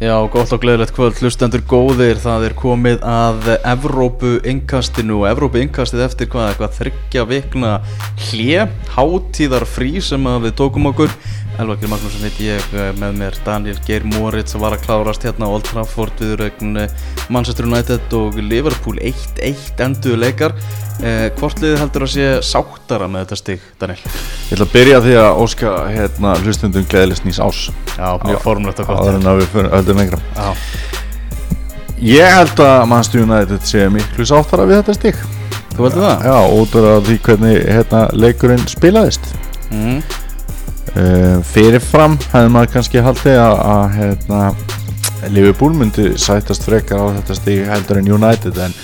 Já, gott og gleðilegt kvöld, hlustendur góðir, það er komið að Evrópu innkastinu og Evrópu innkastið eftir hvað, eitthvað þryggja vikna hlje, hátíðar frí sem við tókum okkur. Elvakir Magnússon heiti ég með mér, Daniel Geir Moritz var að klárast hérna á Old Trafford við regn Manchester United og Liverpool 1-1 enduðu leikar. Eh, hvort liðið heldur að sé sáttara með þetta stig, Daniel? Ég ætla að byrja því að óska hérna hlustundum gleðilegst nýs ás Já, mjög formulegt og gott. áður en að við öllum lengra Já, Ég held að Manchester United sé miklu sáttara við þetta stík þú heldur það? Já, út af því hvernig hérna, leikurinn spilaðist Mm. Uh, Fyrirfram hefði maður kannski haldið að, hérna, Liverpool myndi sætast frekar á þetta stík heldur en United en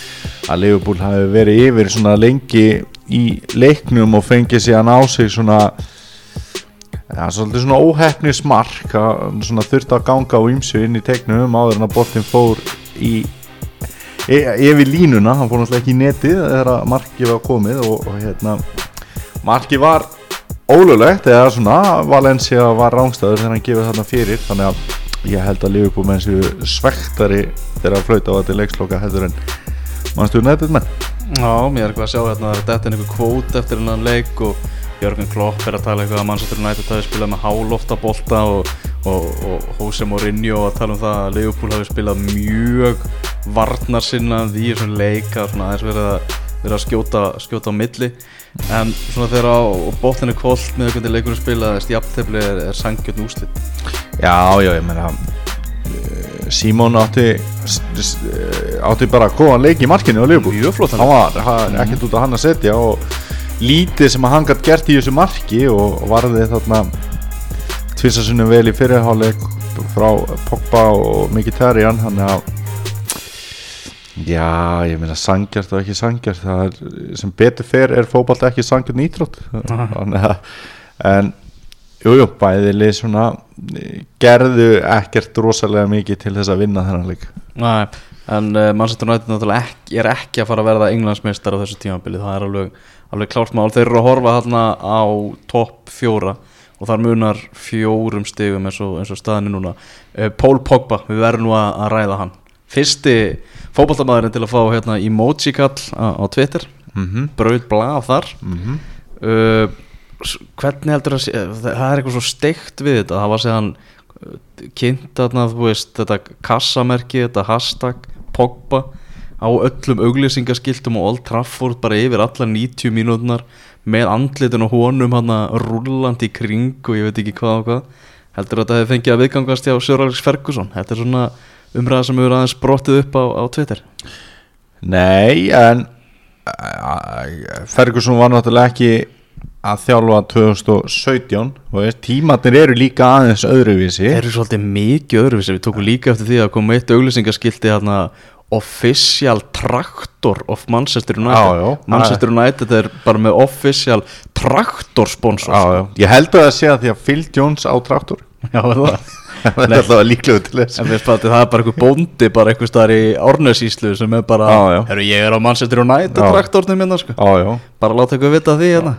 að Liverpool hafi verið yfir svona lengi í leiknum og fengið síðan á sig svona ja, svolítið svona óhefnis mark að svona þurfti að ganga á ýmsu inn í teiknum áður en að boltin fór í e, yfir línuna, hann fór náttúrulega ekki í netið þegar að markið var komið og, og hérna markið var ólulegt eða svona Valencia var rángstæður þegar hann gefið þarna fyrir. Þannig að ég held að Liverpool menn séu svektari þegar að flauta á þetta leiksloka heldur en mannstu netið menn. Já, mér er eitthvað að sjá hérna að þetta er einhver kvót eftir hennan leik og Jörgen Klopp er að tala eitthvað að Manchester United hafi spilað með háloftabolta og, og, og Jose Mourinho að tala um það að Liverpool hafi spilað mjög varnarsinnað í þessum leik að svona aðeins verið að, verið að skjóta, skjóta á milli. En svona þegar á bóttinu kvólt með hvernig leikurinn spilaðist jafntefli er, er sangjörn úslit Já, já, ég meina eh, Simón átti eh, átti bara góðan leik í markinu á Liverpool. Mjög flott hann var hann, ekkert út á hann að setja og lítið sem hann gætt gert í þessu marki og varði þarna tvisasunum vel í fyrirháleik frá Pogba og Mkhitaryan hann að já, ég meina sangjart og ekki sangjart það er, sem betur fer er fótballt ekki sangjart nýtrótt en Jújú, jú, bæði lið svona eh, gerðu ekkert rosalega mikið til þess að vinna þennan leik. Nei, en uh, Manchester United náttúrulega ekki, er ekki að fara að verða englandsmeistar á þessu tímabili, það er alveg, alveg klárt mál, þeir eru að horfa þarna á topp fjóra og þar munar fjórum stigum eins og, eins og staðinu núna. Uh, Paul Pogba, við verðum nú að, að ræða hann. Fyrsti fótballtamaðurinn til að fá hérna emoji kall á, á Twitter, mm -hmm. brauð blað þar. Mm uh, s- hvernig heldur að sé, það er eitthvað svo steikt við þetta, það var séðan kynnt þarna, veist, þetta kassamerki, þetta hashtag Pogba á öllum auglýsingaskiltum og Old Trafford bara yfir allar 90 mínútunar með andlitin og honum hann rúllandi í kring og ég veit ekki hvað og hvað. Heldur að þetta hefði fengið að viðgangast hjá Sir Alex Ferguson, þetta er svona umræða sem hefur aðeins brottið upp á, á Twitter? Nei, en Ferguson var náttúrulega ekki að þjálfa 2017 og veist, tímatnir eru líka aðeins öðruvísi. Eru svolítið mikið öðruvísi. Við tókum líka eftir því að koma eitt auglýsingaskilti hérna Official Tractor of Manchester United. Já, já. Manchester United er bara með Official Tractor sponsor Já, já. Ég held að það sé að því að Phil Jones á traktor já það Það er alltaf líklega til þess. En við spætti það er bara einhver bóndi bara einhver staðar í Árnesíslu sem er bara Já, já. Ég er á Manchester United traktornum hérna sko. Bara láta ykkur vita því hérna.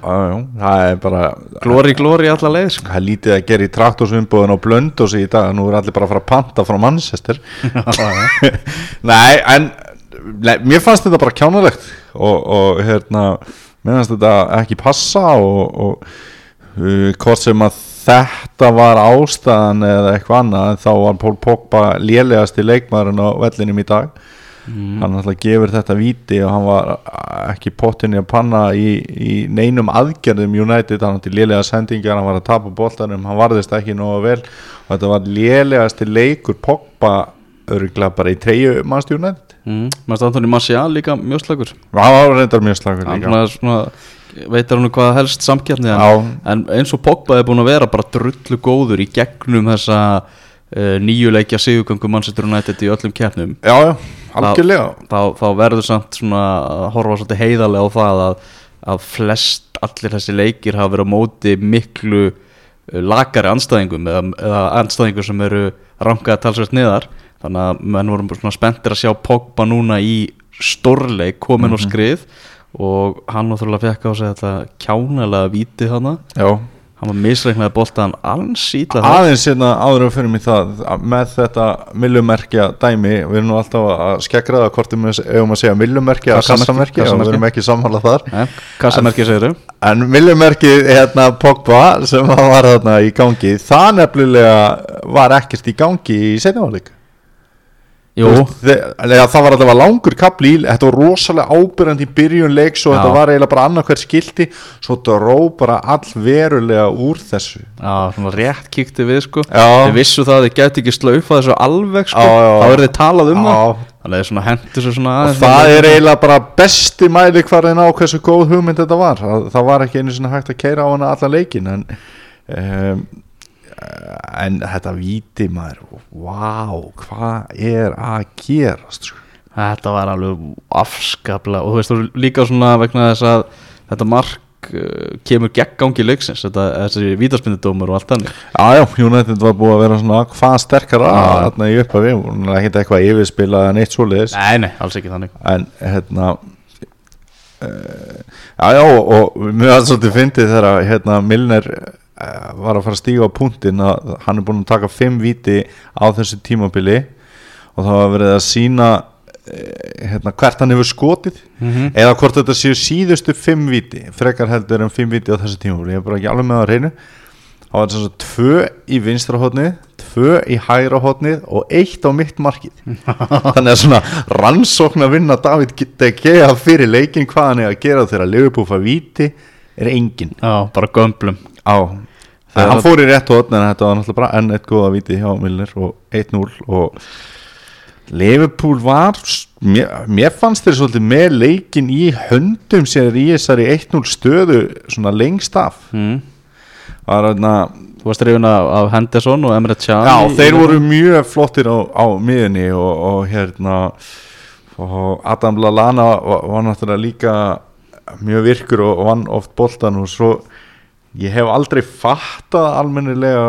Glóri, glóri alla leið sko. Það er lítið að gera í traktorsvinnbúðin og blöndósi í dag. Nú er allir bara að fara að panta frá Manchester. Nei, en nei, Mér fannst þetta bara kjánalegt Og, og hérna Mér fannst þetta ekki passa Og, og uh, hvort sem að þetta var ástæðan Eða eitthvað annað Þá var Pól Pogba lélegasti leikmaðurinn á vellinum í dag Hann alltaf gefur þetta víti og hann var ekki pottinni að panna í, í neinum aðgerðum United, hann átti lélega sendingar, hann var að tapa boltanum, hann varðist ekki nógu vel og þetta var lélegasti leikur Pogba örgulega bara í treyju mannst United. mm. Mæst Antoni Martial líka mjög slagur Það var reyndar mjög slagur Hann líka. svona, svona, veitar hann hvað helst samkjarni en, en eins og Pogba er búin að vera bara drullu góður í gegnum þessa uh, nýju leikja sigugöngu Manchester United í öllum keppnum Já, algjörlega. þá, þá verður samt svona að horfa svolítið heiðarlega á það að, að flest allir þessi leikir hafa verið á móti miklu uh, lakari anstæðingum eða, eða anstæðingum sem eru rankaði talsvægt niðar þannig að menn vorum svona spenntir að sjá Pogba núna í stórleik komin Mhm. og skrið og hann náttúrulega fekk á sig þetta kjánalega vítið hana Já, hann var misreiknaði boltan alls ítla aðeins hérna áður en fyrir mig það að með þetta millumerkja dæmi við erum nú alltaf að skegraða hvort við eigum að segja millumerkja að Kassamerki, kassamerki. Og við erum ekki sammála þar. Nei, kassamerki segir en millumerki hérna Pogba sem var þarna í gangi það nefnilega var ekkert í gangi í setjumálík Jú, það var alltaf langur kapli í, þetta var rosalega ábyrjandi í byrjun leiks og Já. þetta var eiginlega bara annað hver skilti. Svo dró bara allverulega úr þessu. Já, svona rétt kíkti við sko. Þið vissu það að þið gæti ekki slaufa þessu alveg sko. Já. Þá er þið talað um það. Þannig að svona hendur svo svona aðeins. Það er eiginlega bara besti mæli hvarðin á hversu góð hugmynd þetta var. Það, var ekki einu sinni hægt að keira á hana allan leikin en um, en þetta víti maður vá, hvað er að gerast sko? Þetta var alveg afskaplega og þú veist þú líka svona vegna þess að þetta mark uh, kemur gegn gangi leiksins þetta, þessi vítaspindudómur og allt þannig Já, já, United var búið að vera svona hvað sterkara Já. þarna í er ekkert eitthvað yfirspilað en eitt svoleiðis Nei, nei, alls ekki þannig en hérna uh, já, já, og mjög að svolítið fyndið þegar hérna Milner uh, var að fara að stíga á punktin að hann er búin að taka fimm víti á þessu tímabili og það var verið að sína hérna, hvert hann hefur skotið Mhm. eða hvort þetta séu síðustu fimm víti frekar heldur en fimm víti á þessu tímabili. Ég er bara ekki alveg með að reynu það var þess að tvö í vinstra hotnið tvö í hægra hotnið og eitt á mitt markið. Þannig að svona rannsókn að vinna David De Gea fyrir leikin hvað hann er að gera þegar Liverpool fær víti er engin. Já, bara gömblum á. Það hann fór í rétt hotn en þetta var náttúrulega bara enn eitt góða víti hjá Milner og 1-0 og Liverpool var mér, mér fannst þeir svolítið með leikin í höndum sér í þessari 1-0 stöðu svona lengst af. Mm. var þarna Þú varst reyfin af, Henderson og Emre Can Já, þeir voru mjög flottir á, á miðunni og, og hérna og Adam Lallana var, var náttúrulega líka mjög virkur og, og vann oft boltan og svo ég hef aldrei fattað almennilega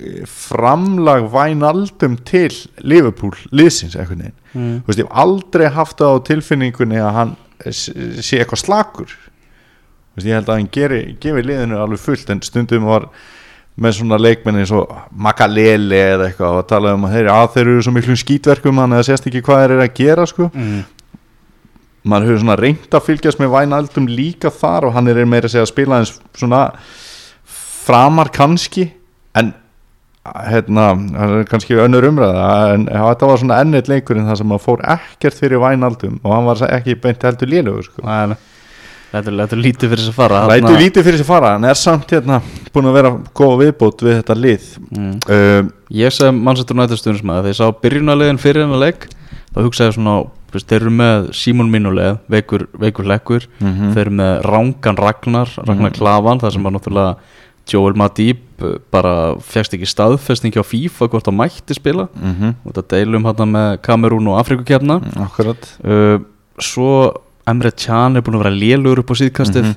eh, framlag vænaldum til Liverpool liðsins veginn mm. Þú veist, ég hef aldrei haft það á tilfinningunni að hann s- sé eitthvað slakur Þú veist, ég held að hann geri, gefi liðinu alveg fullt en stundum var með svona leikmenni eins og Makalele eða eitthvað og tala um að þeir, að þeir eru svo miklu skítverkum hann eða sést ekki hvað þeir eru að gera sko. Mm. Maður hefur svona reynd að fylgjast með vænaldum líka þar og hann er meira að að spila eins svona framar kannski en hérna, það er kannski önnur umræða en þetta var svona ennett leikurinn þar sem að fór ekkert fyrir vænaldum og hann var ekki beint heldur lélugur sko. Þetta er- þetta er lítið fyrir þess að fara Lætu þarna- lítið fyrir sér fara, hann er samt hérna búin að vera góð viðbót við þetta lið mm. um, Ég sem Manchester United stundismæð þegar ég sá byrjunarlegin fyrir hennar leik þá hugsaði svona, veist, þeir eru með Simon Minuleg, veikur, veikur lekkur Mhm. þeir eru með Rángan Ragnar Ragnar Klavan, það sem var náttúrulega Joel Matip uh, bara fegst ekki staðfesting á FIFA hvort það mætti spila mm -hmm. og þetta deilum hann með Kamerún og Afrikukefna Akkurat uh, svo Emre Can er búin að vera lélugur upp á síðkastið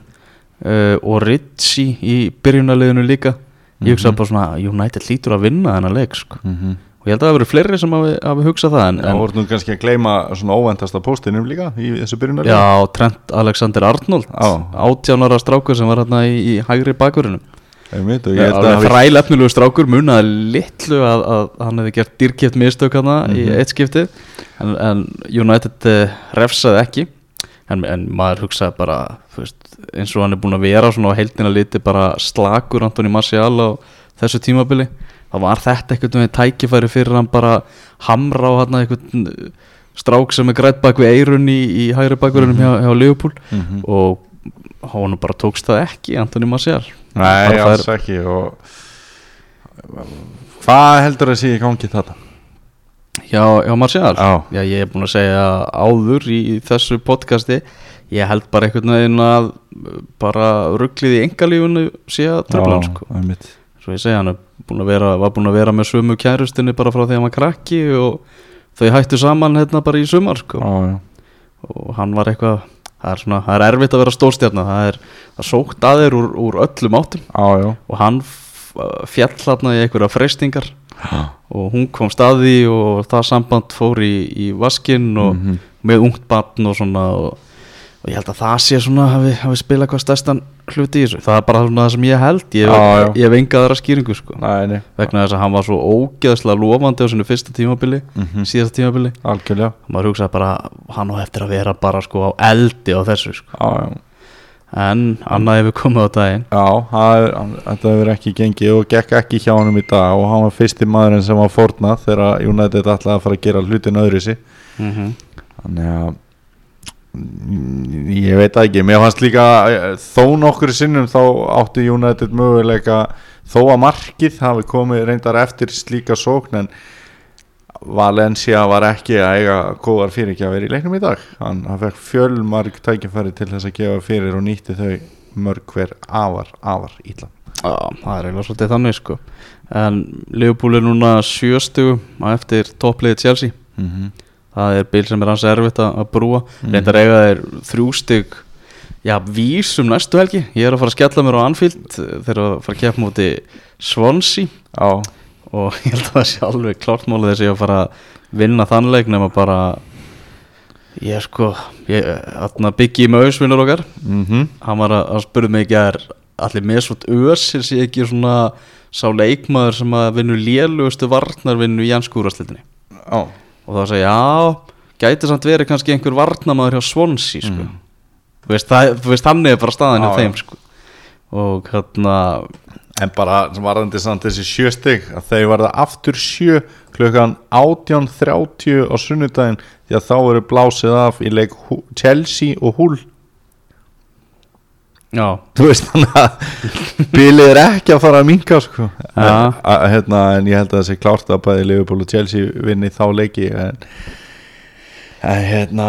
uh, og Ritchie í byrjunarleginu líka ég Mhm. bara svona United lítur að vinna þennan leik sko. mm -hmm. Og ég held að það hafi verið fleiri sem hafi, hafi hugsað það en, Já, voru nú kannski að gleyma svona óvendasta póstinum líka í þessu byrjunar já, Trent Alexander Arnold Já. átjánara strákur sem var hérna í, í hægri bakverðinu Einmitt, og ég held að alveg hafi- þrælefnilegu strákur munaði litlu að, að hann hefði gert dýrkjöft mistök hana í Mhm. eitt skipti en, en United uh, refsaði ekki. En, en maður hugsaði bara veist, eins og hann er búin að vera svona á heildina liti bara slakur Antoni Marcial á þessu tímabili þá var þetta einhvern veginn tækifæri fyrir hann bara hamra á hann einhvern uh, strák sem er grætt bak við eirun í, í hægri bakverðinum hjá, hjá Liverpool Mhm. og hann bara tókst það ekki Antoni Marcial Nei, það alls ekki og hvað heldur að sé í gangi þetta? hjá, hjá Marcial Já. Já, ég er búin að segja áður í, í þessu podcasti ég held bara einhvern veginn að bara rugglið í engalífunu sé að tröflan sko. Svo ég segja hann búin vera, var búin að vera með sömu kærustinni bara frá því að var krakki og þau hættu saman hérna bara í sumar sko. Já. og hann var eitthvað það er, svona, það er erfitt að vera stórstjarna það er það sókt að þér úr, úr öllum áttum já. og hann fjall þarna í einhverja freystingar Já. og hún kom staði og það samband fór í, í vaskinn og Mhm. með ungt barn og svona og, og ég held að það sé svona hafi, hafi spilað hvað stærstan hluti í þessu. Það er bara svona það sem ég held. Ég, hef engað aðra skýringu sko. Nei, nei, vegna þess að hann var svo ógeðslega lofandi á sinu fyrsta tímabili Mhm. síðasta tímabili. Algjörlega. Maður hugsaði bara hann á eftir að vera bara sko á eldi á þessu sko. Já, já. En annað hefur komið á daginn. Já, er- hann- þetta hefur ekki gengið og gekk ekki hjá honum í dag. Og hann var fyrsti maðurinn sem var fórnað þegar United ætlaði að fara að gera hlutin öðru sig mm -hmm. þannig að mm, ég veit það ekki, mér fannst líka eh, þó nokkur sinnum þá átti United möguleika þó að markið hafi komið reyndar eftir slíka sókn en Valencia var ekki að eiga góðar fyrirgjafir í leiknum í dag. Hann, hann fekk fjölmark tækifæri til þess að gefa fyrir og nýtti þau mörg hver afar, afar ítla Já, það er eiginlega svolítið þannig sko. En Liverpool er núna sjöstu á eftir toppliði Chelsea. Mm -hmm. Það er bil sem er hans erfitt að að brúa. Mhm. Reyndar eiga þeir þrjústig Já, vísum næstu helgi. Ég er að fara að skella mér á Anfield Þeir eru að fara að kepa múti Swansea. Já, Og ég held að það sé alveg klart málið þessi að fara að vinna þann leik Nefna bara Ég sko ég, Þarna byggi í mausvinnur okkar. Mm hann var að, að spurði mig ekki að er allir með svont ösir sé ekki svona sá leikmaður sem að vinnu lélugustu varnar vinnu í janskúraslitinni já, og þá sagði ég, já, gæti samt verið kannski einhver varnamaður hjá Swansea sko. Mm. þú þú veist hann er bara Já, hjá þeim sko. og hérna En bara varðandi samt þessi sjö stygg að þau verða aftur sjö klukkan 18.30 á sunnudaginn því að þá eru blásið af í leik Chelsea og Hull Þú veist þannig að bilið er ekki að fara að minka sko. en, að, hérna, en ég held að það sé klárt að bæði Liverpool og Chelsea vinni þá leiki en, en hérna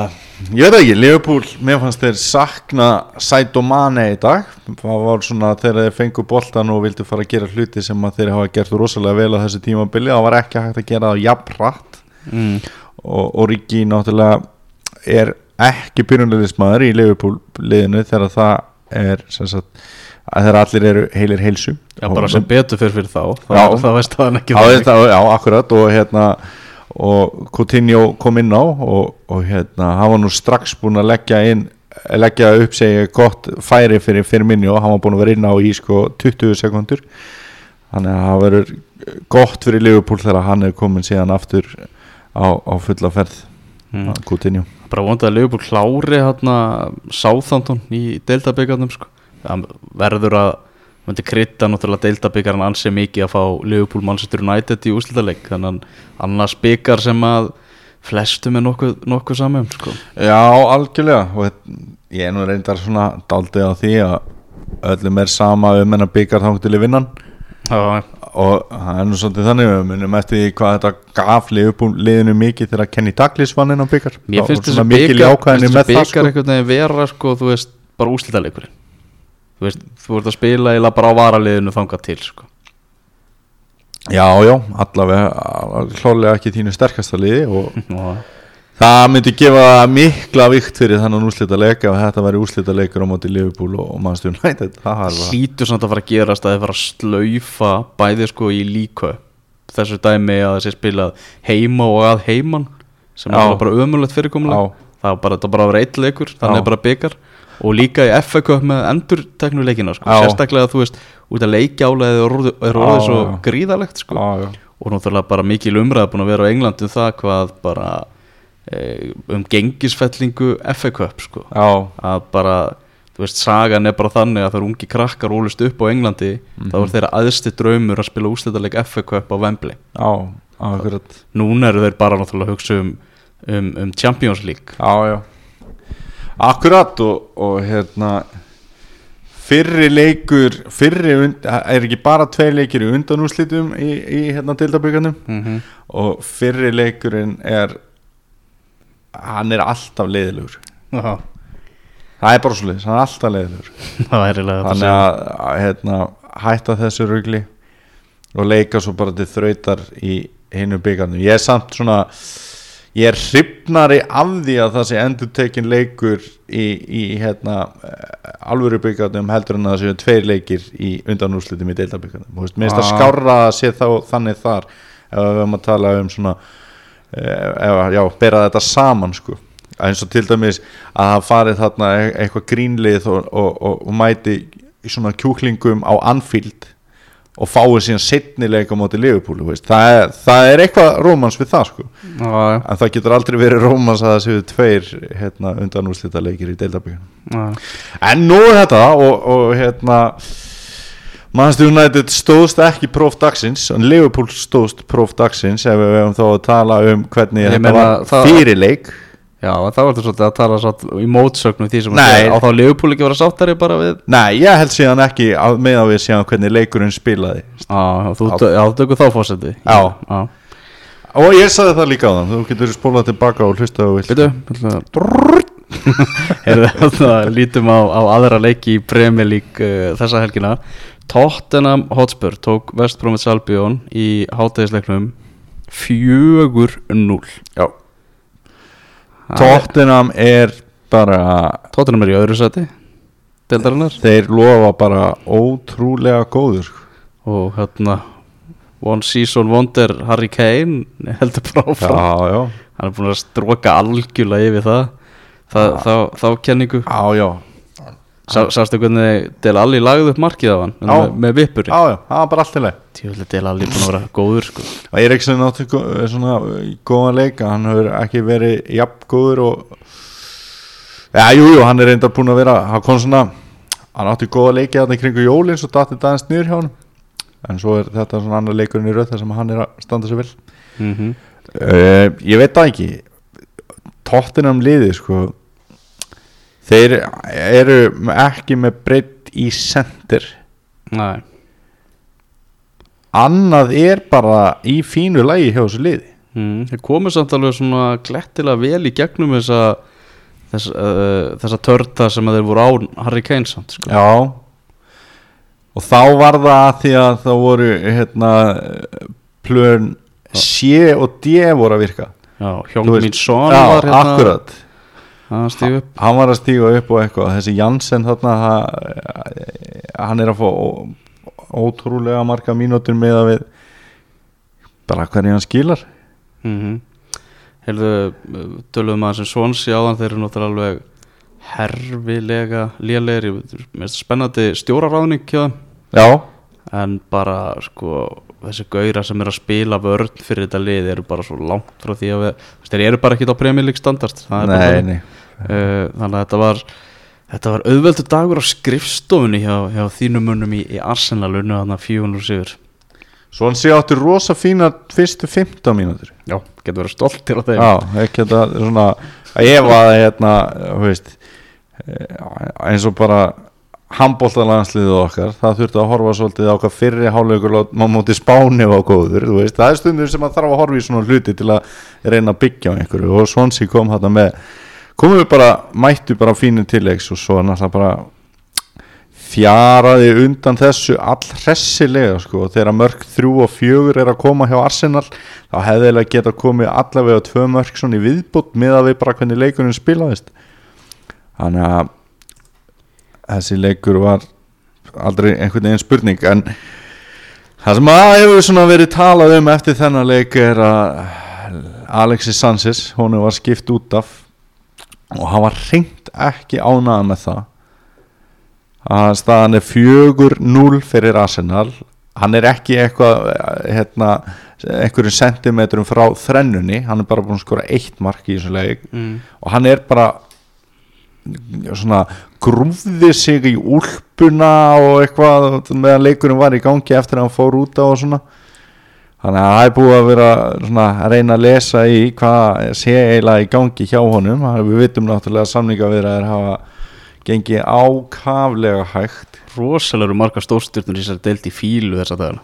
ég veit ekki, Liverpool mér fannst þeir sakna Saito Mane í dag. Það var svona þegar þeir fengu boltan og vildu fara að gera hluti sem þeir hafa gert rosalega vel á þessu tímabili það var ekki hægt að gera það jafn hratt mm, og, og Rikki náttúrulega er ekki byrjunlegismæður í Liverpool liðinu þegar það er sagt, að þegar allir eru heilir heilsu já bara sem betur fyrir fyrir þá. Þá, Já. þá veist það ekki þetta, já, akkurat og hérna og Coutinho kom inn á og, og hérna, hann var nú strax búinn að leggja inn leggja upp segja gott færi fyrir, og hann var búinn að vera inn á í sko 20 sekundur þannig að það verður gott fyrir Liverpool þegar hann er komin síðan aftur á, á fulla ferð mm. Coutinho bara vondið að Liverpool klári hérna Southampton í deildabyggarnum sko. verður að myndi krytta náttúrulega deildabyggarn ansi mikið að fá Liverpool Manchester United í úslitaleg þannig að annars byggar sem að flestum er nokkuð, nokkuð saman sko. Já, algjörlega og ég er nú reyndar svona daldið á því að öllum er sama um en að byggja þangtileg vinnan já, og það er nú svolítið þannig við munum eftir hvað þetta gaf liðinu mikið þegar Kenny Douglas vann inn á byggar mér finnst þessi mikil byggar sko. einhvern veginn vera sko, þú veist, bara úslitalegurinn þú veist, þú ert að spila eða bara á varaliðinu þangað til sko. Já, já, allavega hlálega ekki þínu sterkasta liði og það myndi gefa mikla vikt fyrir þannig úslita leika og þetta væri úslita leikur á móti Liverpool og Manchester United. Það er bara hlýtur samt að fara að gerast að þið fara að slaufa bæði sko í líka þessu dæmi að þessi spilað heima og að heiman sem er bara ömulegt fyrirkomulega það var bara, það bara að vera eitt leikur þannig er bara byggar og líka í Cup með endur teknu leikina sko. Sérstaklega þú veist út að leikjálega er orðið, er svo gríðalegt sko. Og náttúrulega bara mikil umræða búin að vera á Englandi um það hvað bara um gengisfellingu FA Cup sko. Að bara, þú veist, sagan er bara þannig að það eru ungi krakkar ólist upp á Englandi þá er þeirra aðsti draumur að spila úslitaleg FA Cup á Wembley. Já, akkurat. Núna eru þeir bara náttúrulega að hugsa um, um, um Champions League. Já, já. Akkurat og, og hérna fyrri leikur fyrri, er ekki bara tvei leikir í undanúslitum í, í hérna deildabökanum mm -hmm. og fyrri leikurinn er hann er alltaf leiðilegur. Já, það er bara svo leiðis, hann er alltaf leiðilegur. Þannig að, að hérna, hætta þessu rugli og leika svo bara til þrautar í hinu byggarnum ég er samt svona ég er hrifnari af því að það sé endur tekin leikur í, í hérna alvöru byggarnum heldur en að það séu tveir leikir í undanúrslitum í deildabyggarnum mér finnst það Ah. skárra að sé þá þannig þar. Ef við höfum að tala um svona eh, ef, já, bera þetta saman sko eins og til dæmis að það farið þarna e- eitthvað grínlið og, og, og, og mæti í svona kjúklingum á Anfield og fáið síðan setnileika þú veist. það það er eitthvað rómans við það sko Já, já, en það getur aldrei verið rómans að það séu tveir hérna, undanúslita leikir í deildabíkun já. En nú er þetta og, og hérna Manchester United stóðst ekki próf dagsins en Liverpool stóðst próf dagsins ef við hefum þá að tala um hvernig Ég þetta meina, var það- fyrirleik Já, þá var þetta svolítið að tala satt í mótsögnum því sem Nei. að á þá Leopold ekki að vera sáttari bara við Nei, ég held síðan ekki að með að við séum hvernig leikurinn spilaði Já, þú, já, þú tökur þá fórseti Já. já. og ég sagði það líka á þann þú getur spólað tilbaka og hlusta og vilt Veitu, það lítum á, á aðra leiki í Premier League uh, þessa helgina Tottenham Hotspur tók West Bromwich Albion í hátæðisleiknum 4-0 Já. Tottenham er bara Tottenham er í öðru seti Deldarinnar þeir lofa bara ótrúlega góður sko. og hérna One Season Wonder Harry Kane heldur bara áfram. Já, já, hann er búin að stróka algjörlega yfir það, það þá, þá kenningu. Já, já Sá, sástu hvernig Del Alli lagði upp markið á hann? Já. með, með vippuri Já, já, það var bara allt í leið Tjóðlega Del Alli búin að vera góður sko. og Eriksson átti svona í góðan leik hann hefur ekki verið jafn góður og já, jú, jú, hann er reyndar búin að vera hann kom svona, hann átti góða leiki þarna í kringu jólin, svo datti þetta aðeins niður hjá hann en svo er þetta svona annar leikurinn í röð þar sem hann er að standa sér vel. Mm -hmm. uh, ég veit það ekki. Tottenham liði sko þeir eru ekki með breytt í sendir. Nei, annað er bara í fínu lægi hjá þessu liði. Mm, þeir komu samt alveg svona glettilega vel í gegnum þessa þess, uh, þessa törta sem þeir voru á Harry Kane samt sko. Já. Og þá var það að því að það voru hérna plön C og D voru að virka. Já, Þú Hjóng veist, mín son Já, var hérna akkurat að stígu upp. Hann var að stíga upp og eitthvað. Þessi Jansen þarna ha- Hann er að fá ótrúlega marga mínútur með að við bara hvernig hann skilar. Mm -hmm. Heyrðu, töluðum að sem Swansea áðan þeir eru náttúrulega alveg herfilega lélegir. Spennandi stjóraráðning Já, en bara sko þessi gauðra sem er að spila vörn fyrir þetta lið eru bara svo langt frá því að við, þeir eru bara ekki á League standard. Það er bara nei, þannig. nei þannig að þetta var þetta var auðveldur dagur á skrifstofunni hjá, hjá þínum munum í, í Arsenal unnu þarna 400 sigur. Svon sé áttu rosa fína fyrstu 15 mínútur. Já, getur verið stoltir á þeim. Já, ekki þetta svona að ég var hérna, þú veist eh, eins og bara handbóltalansliðið okkar það þurfti að horfa svolítið á hvað fyrri hálfleikur maður móti spáni var góður veist, það er stundur sem maður þarf að horfa í svona hluti til að reyna að byggja á einhverju. Og Svansi kom þarna með komum við bara, mættu bara fínu tilleiks og svo náttúrulega bara fjaraði undan þessu all hressilega sko. Og þegar mörg þrjú og fjögur er að koma hjá Arsenal þá hefðilega geta komið allavega tvö mörg svona í viðbútt með að við bara hvernig leikurinn spilaðist. Þannig að þessi leikur var aldrei einhvern veginn spurning en það sem að hefur svona verið talað um eftir þennan leik er að Alexis Sanchez hún var skipt út af og hann var reynd ekki ánæða með það. Að staðan er 4-0 fyrir Arsenal. Hann er ekki eitthvað hérna, einhverjum sentimetrum frá þrennunni, hann er bara búin að skora eitt mark í þessu leik. Mm. og hann er bara svona grúfði sig í úlpuna og eitthvað meðan leikurinn var í gangi eftir að hann fór út á og svona þannig að það er búið að vera svona að reyna að lesa í hvað sé eiginlega í gangi hjá honum. Við vitum náttúrulega að samningavirðar hafa gengið ákaflega hægt. Rosalega eru marga stórstjórnur í þessari deild í fílu þessa dagana.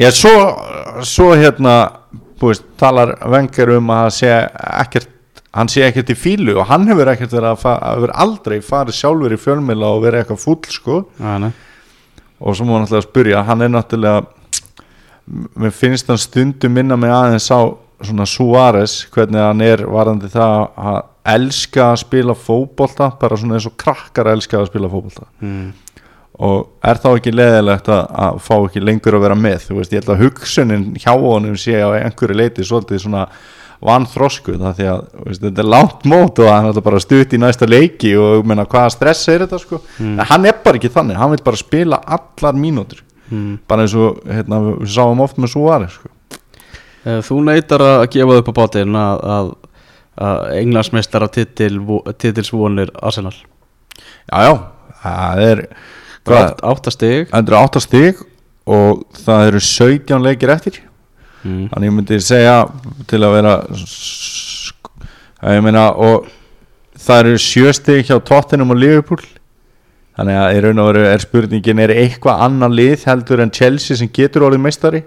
Já, svo, svo hérna búist, talar vengar um að sé ekkert hann sé ekkert í fílu og hann hefur ekkert verið að fa- hefur aldrei farið sjálfur í fjölmila og verið eitthvað fúll sko. Æ, og svo má hann alltaf spyrja hann er náttúrulega mér finnst hann stundum minna mig aðeins á svona Suárez hvernig hann er varandi það að elska að spila fótbolta bara svona eins og krakkar elska að spila fótbolta. Mm. og er þá ekki leðilegt að, að fá ekki lengur að vera með? Þú veist, ég held að hugsunin hjá honum sé á einhverju leiti svolítið svona vann þrosku það því að veist, þetta er langt mót og hann er bara stutt í næsta leiki og meina hvaða stress er þetta sko? En hann er bara ekki þannig, hann vil bara spila allar mínútur mm. bara eins og hérna, við sáum oft með Suárez sko. Eh, Þú neytar að gefa upp á bátinn að, að, að englansmeistara titil, titilsvonir Arsenal já já, það er hvað, Átt- Átta stig það eru 8 stig og það eru 17 leikir eftir mm. þannig ég myndi segja til að vera að ég meina og það eru 7 stig hjá Tottenham og Liverpool þannig að í raun og veru er spurningin er eitthvað annan lið heldur en Chelsea sem getur orðið meistari?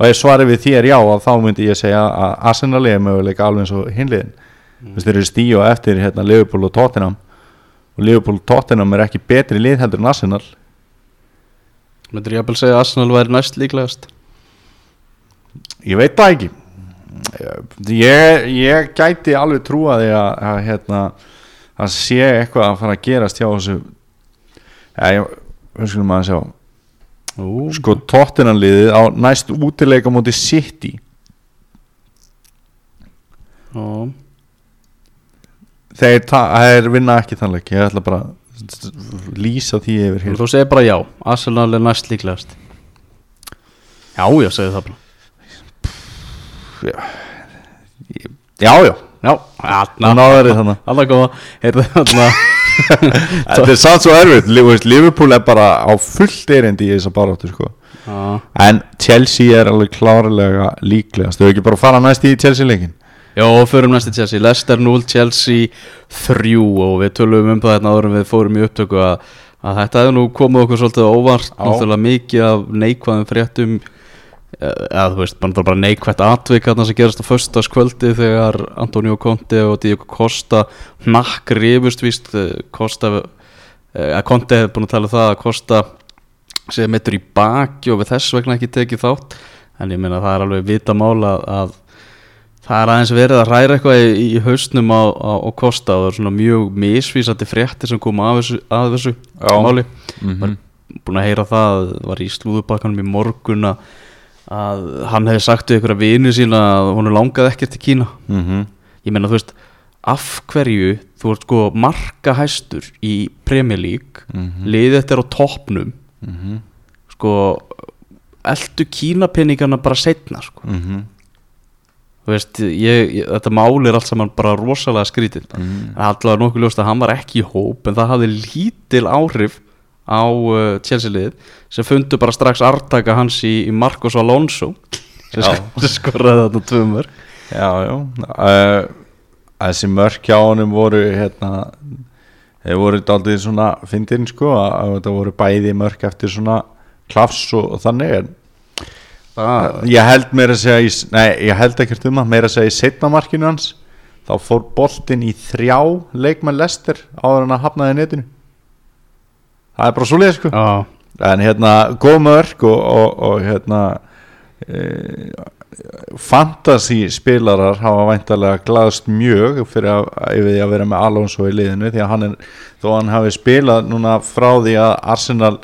Og ef svarið við því er já að þá myndi ég segja að Arsenal er möguleika alveg eins og hinliðin mm. þeir eru stíu eftir hérna, Liverpool og Tottenham. Og Liverpool og Tottenham er ekki betri lið heldur en Arsenal. Myndur ég að segja að Arsenal væri næst líklegast? Ég veit það ekki. Ég, ég gæti alveg trúa því að, að hérna, að sé eitthvað að fara að gerast hjá þessu ja, við skulum að sjá. Ú, sko tóttinanliðið á næst útileika móti City. Ó, þeir, þeir vinna ekki þannleik ég ætla bara að lýsa því yfir hér. Þú segir bara já, Arsenal er næst líklegast. Já, ég segi það bara. Já, já, Já, náður þannig Alla góða, Þetta er samt svo erfitt. Liverpool er bara á fullt erindi í þessa baráttu sko. Já, En Chelsea er alveg klárlega líklegast. Þau ekki bara að fara næst í Chelsea leikin Já, förum næst í Chelsea. Leicester 0, Chelsea 3 og við tölum um það hérna áður en við fórum í upptöku að, að þetta hefði nú komið okkur svolítið óvart. Já. náttúrulega mikið af neikvæðum fréttum eða þú veist, bara, bara neikvætt atvik þarna sem gerast á föstaskvöldi þegar Antonio Conte og Diego Costa nakk rifust víst eh, Costa eh, að Conte hefði búin að tala um það að Costa sé meittur í baki og við þess vegna ekki tekið þátt. En ég meina það er alveg vita mála að, að það er aðeins verið að ræra eitthvað í, í hausnum á, á, á Kosta og það er svona mjög misvísandi fréttir sem koma af þessu, að þessu máli. Mm var búin að heyra það, var í slúðubakkanum í morgun að, að hann hefði sagt við ykkur að vini sína að hún langaði ekkert til Kína -hmm. ég meina þú veist, af hverju þú ert sko marka hæstur í Premier League, Mhm. liðið þetta er á toppnum Mm sko, eldu Kínapenningarna bara setna sko -hmm. Þú veist, ég, ég, þetta mál er allt saman bara rosalega skrítið Mhm. Það er allavega nokkuð ljóst að hann var ekki í hóp en það hafði lítil áhrif á uh, Chelsea-liðið sem fundu bara strax artaka hans í, í Marcos Alonso sem, Já. sk- sem skoraði þarna tvö mörg Já, já. Uh, Þessi mörk hjá honum voru hérna þeir voru daldið svona fyndin sko að, þetta voru bæði mörk eftir svona klafs og, og þannig en það, ég held meira að segja í, nei, ég held ekkert um að meira að segja í setna markinu hans þá fór boltinn í þrjá leikmenn lester áður en að hafnaði netinu það er bara svo leið sko en hérna góð mörk og, og, og hérna e, fantasy spilarar hafa væntalega glaðst mjög fyrir að, því að vera með Alonso í liðinu því að hann er, þó hann hafi spilað núna frá því að Arsenal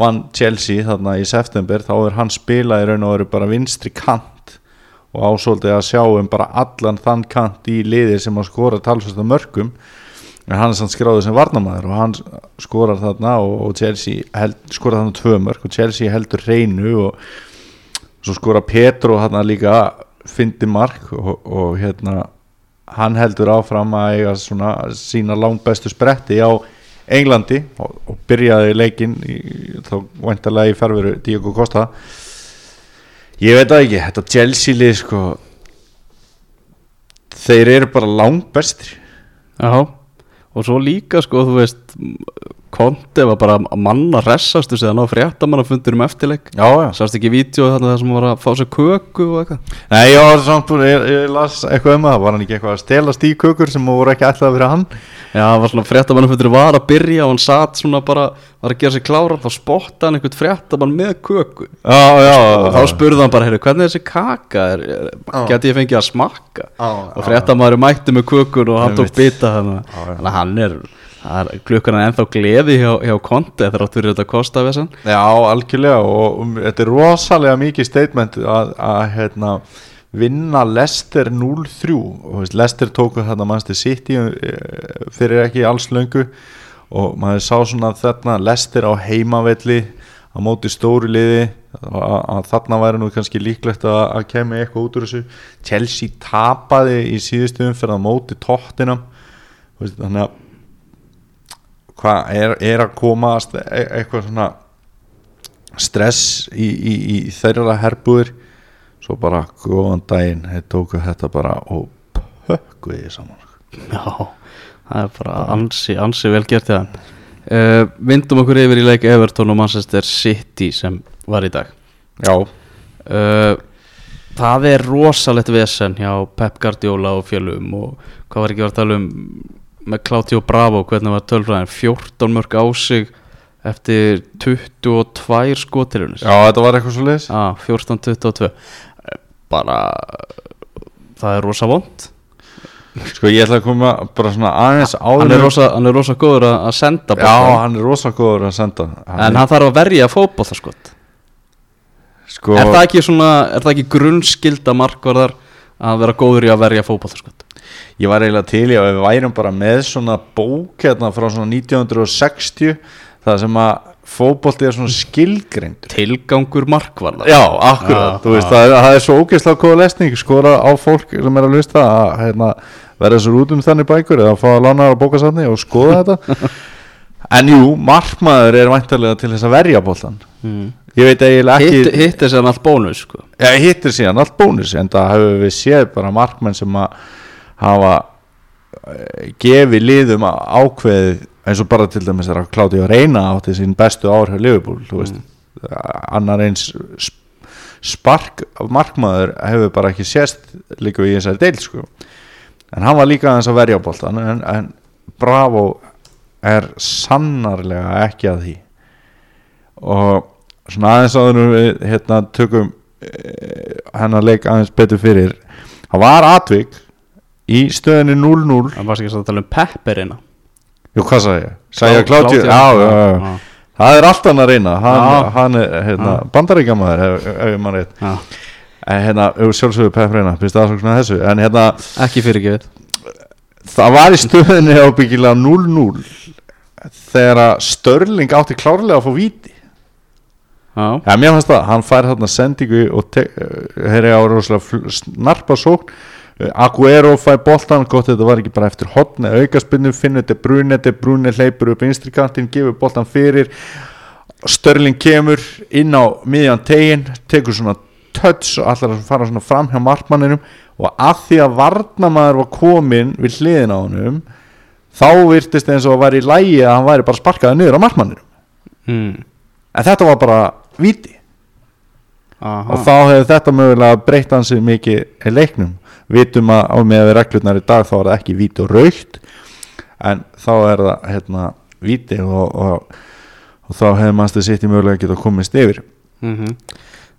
vann Chelsea þarna í september þá er hann spilað í raun og veru bara vinstri kant og ásóldið að sjá um bara allan þann kant í liði sem að skora talsvægt mörgum en hann er samt skráður sem varnamæður og hann skorar þarna og, og Chelsea held, skorar þarna tvö mörg og Chelsea heldur reynu og svo skora Petro þarna líka fyndi mark og, og hérna hann heldur áfram að svona sína langt bestu spretti á Englandi og, og byrjaði leikinn í, þá væntalega í ferveru Diego Costa. Ég veit það ekki, þetta Chelsea lið sko þeir eru bara langt bestir já Og svo líka sko, þú veist Konti var bara að manna ressastu sig að ná fréttamann að fundur um eftirleik. Já, já. Sást ekki vídeo þarna þar sem var að fá sér köku og eitthvað? Nei, var samt ég, ég las eitthvað um það, var hann ekki eitthvað að stela stíkökur sem voru ekki ætlað fyrir hann? Já, það var svona fréttamann fundur var að byrja og hann satt svona bara, var að gera sér klára þá spotta hann einhvern fréttamann með köku. Já, já, og þá spurði hann bara, heyrðu, hvernig er þessi kaka? Er, geti ég fengið að smakka? Og fréttamaður mætti með kökun og hann tók bita já. þannig að hann er, klukkan er ennþá gleði hjá, hjá konti þegar átt fyrir þetta kosta við Já, algjörlega og um, þetta er rosalega mikið statement að, að hérna, vinna Leicester 0-3 og veist, Leicester tóku þarna mannstu City eh, fyrir ekki alls löngu. Og maður sá svona þarna Leicester á heimavelli á móti stóru liði. Að þarna væri nú kannski líklegt að, að kemja eitthvað út úr þessu. Chelsea tapaði í síðustu umferð á móti tóttinam þannig að hvað er, er að komast e eitthvað svona stress í, í, í þeirra herbúður svo bara góðan daginn þeir tóku þetta bara og pökkuði því saman. Já, það er bara ansi, ansi vel gert það uh, Vindum okkur yfir í leik Everton og Manchester City sem var í dag. Já, uh, Það er rosalegt vesen hjá Pep Guardiola og fjölum og hvað var ekki að tala um með Claudio Bravo, hvernig var tölfræðin? 14 mörg á sig eftir 22 skotilunis já þetta var eitthvað svo leiðis ah, 14-22 bara það er rosa vond Sko ég ætla að koma bara svona aðeins áður hann er rosa, hann er rosa góður að að senda Já, boltann, hann er rosa góður að senda. En hann þarf að verja fótbolltaskot sko, er það ekki svona, er það ekki grunnskilda markvarðar að vera góður í að verja fótbolltaskot Ég var eiginlega til í að við værum bara með svona bók hérna frá svona 1960 það sem að fótbolti er svona skilgreindur. Tilgangur markvarðar Já, akkurat, Já, þú veist, það, er- það er svo ógeðslega góða lesning skora á fólk sem er að lusta að hérna, verða svo út um þannig bækur eða að fá að lána á bókasafni og skoða þetta. En jú, markmaður er væntarlega til þess að verja boltan mm. Ég veit eiginlega ekki hitt, hitt er sem allt bónus sko. Já, hittir síðan allt bónus en það hefur við séð bara markmenn sem að hafa eh, gefið liðum ákveðið eins og bara til dæmis þegar Kláti að reyna átti sín bestu ár hjá Liverpool þú veist, annar eins sp- spark markmaður hefur bara ekki sést líka í þessari deil sko. en hann var líka aðeins að verja boltan en, en Bravo er sannarlega ekki að því. Og svona aðeins áður við hérna tökum eh, hennar leik aðeins betur fyrir það var atvik í stöðinni 0-0 það var ekki að tala um pepperina Jú, hvað sagði ég? Sagði ég að Kláti já, já, já, það er allt hann að reyna. Hann, er hérna, bandaríkjamaður ef, ég rétt. Já. en hérna, sjálfsögur Pepp reyna fyrst aðsóknar þessu, en hérna ekki fyrirgefið. Það var í stöðinni ábyggilega 0-0 þegar að Störling átti klárlega að fá víti. Já, Já, mér fannst það, hann fær þarna sendingu og herri á rosalega snarpa sókn Aguero fær boltan, gott þetta var ekki bara eftir hotna aukaspinnu, finnur þetta bruni þetta bruni hleypur upp vinstri kantinn gefur boltan fyrir. Störling kemur inn á miðjan tegin, tekur svona touch og allar að fara svona fram hjá markmanninum. Og að því að varnamaður var komin við hliðin á honum þá virtist eins og að væri í lægi að hann væri bara sparkaði niður á markmanninum. Mm. en þetta var bara viti Aha. og þá hefur þetta mögulega breytt hansi mikið leiknum vitum að á með við reglurnar í dag þá er það ekki víti og raukt en þá er það hérna víti og, og, og þá hefur mannstu sitt í mögulega geta komist yfir. Mm -hmm.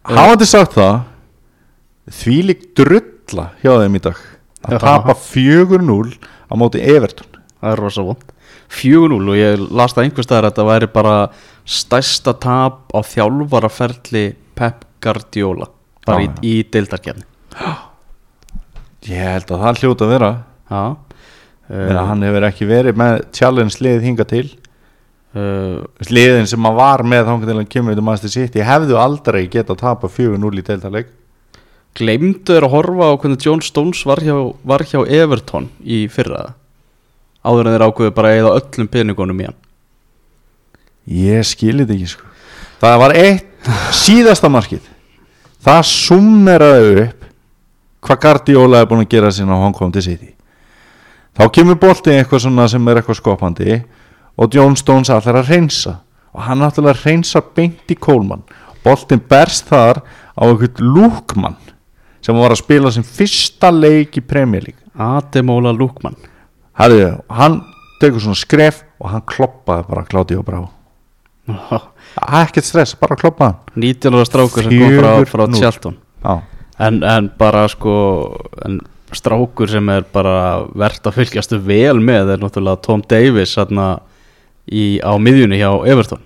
hafandi sagt það því lík drulla hjá þeim í dag. Að tapa 4-0 á móti Everton. Það er rosa vond 4-0 og ég las það einhvers staðar að þetta væri bara stærsta tap á þjálfaraferli Pep Guardiola bara Já, í, í deildarkefni ég held að það hljóta að vera. Já. Uh, hann hefur ekki verið með challenge lið hinga til. uh, liðin sem maður var með þá til hann kemur til Manchester City hefðu aldrei geta tapa 4-0 í deildarleik. Gleymdu þér að horfa á hvernig John Stones var hjá, var hjá Everton í fyrra? Áður en þeir ákveðu bara að eða öllum peningunum í hann. Ég skilir þetta ekki sko. Það var eitt síðasta markið. Það summeraði upp hvað Guardiola er búin að gera sinna á Hong Kong til City. Þá kemur bolti eitthvað svona sem er eitthvað skopandi og John Stones allar að reynsa og hann náttúrulega reynsa beint í Kólmann. Boltin berst þar á eitthvað lúkmann sem var að spila sem fyrsta leik í Premier League. Ademola Lukman. Herðu, hann tekur svona skref og hann kloppaði bara Kláti og Brá ekkert stress, bara kloppaði hann. 19 ára strákur sem kom frá, frá 4-0. Tjalton Já, en, en bara sko en strákur sem er bara verðt að fylgjastu vel með er náttúrulega Tom Davis hérna í, á miðjunni hjá Everton.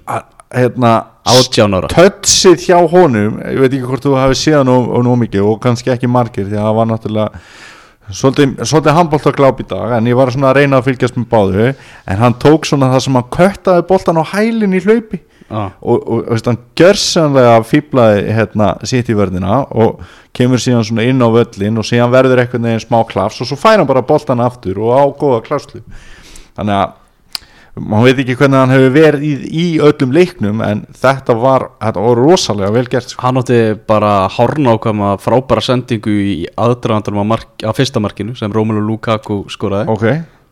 Hérna átján ára. tötsið hjá honum ég veit ekki hvort þú hafi séð hann og, og nú mikið og kannski ekki margir því að það var náttúrulega svolítið, svolítið handbólt að gláp í dag en ég var svona að reyna að fylgjast með báðu. En hann tók svona það sem hann köttaði boltan á hælinn í hlaupi ah. og, og, og hann gjörsanlega fýblaði hérna sitt í vörðina og kemur síðan svona inn á völlin og síðan verður eitthvað neginn smá klafs og svo fær hann bara boltan aftur og á góða klafslu þannig að maður veit ekki hvernig hann hefur verið í, í öllum leiknum en þetta var, þetta var rosalega vel gert sko. hann átti bara hárnákvæma frábæra sendingu í aðdraðandarum á, mark, á fyrsta markinu sem Romelu Lukaku skoraði ok,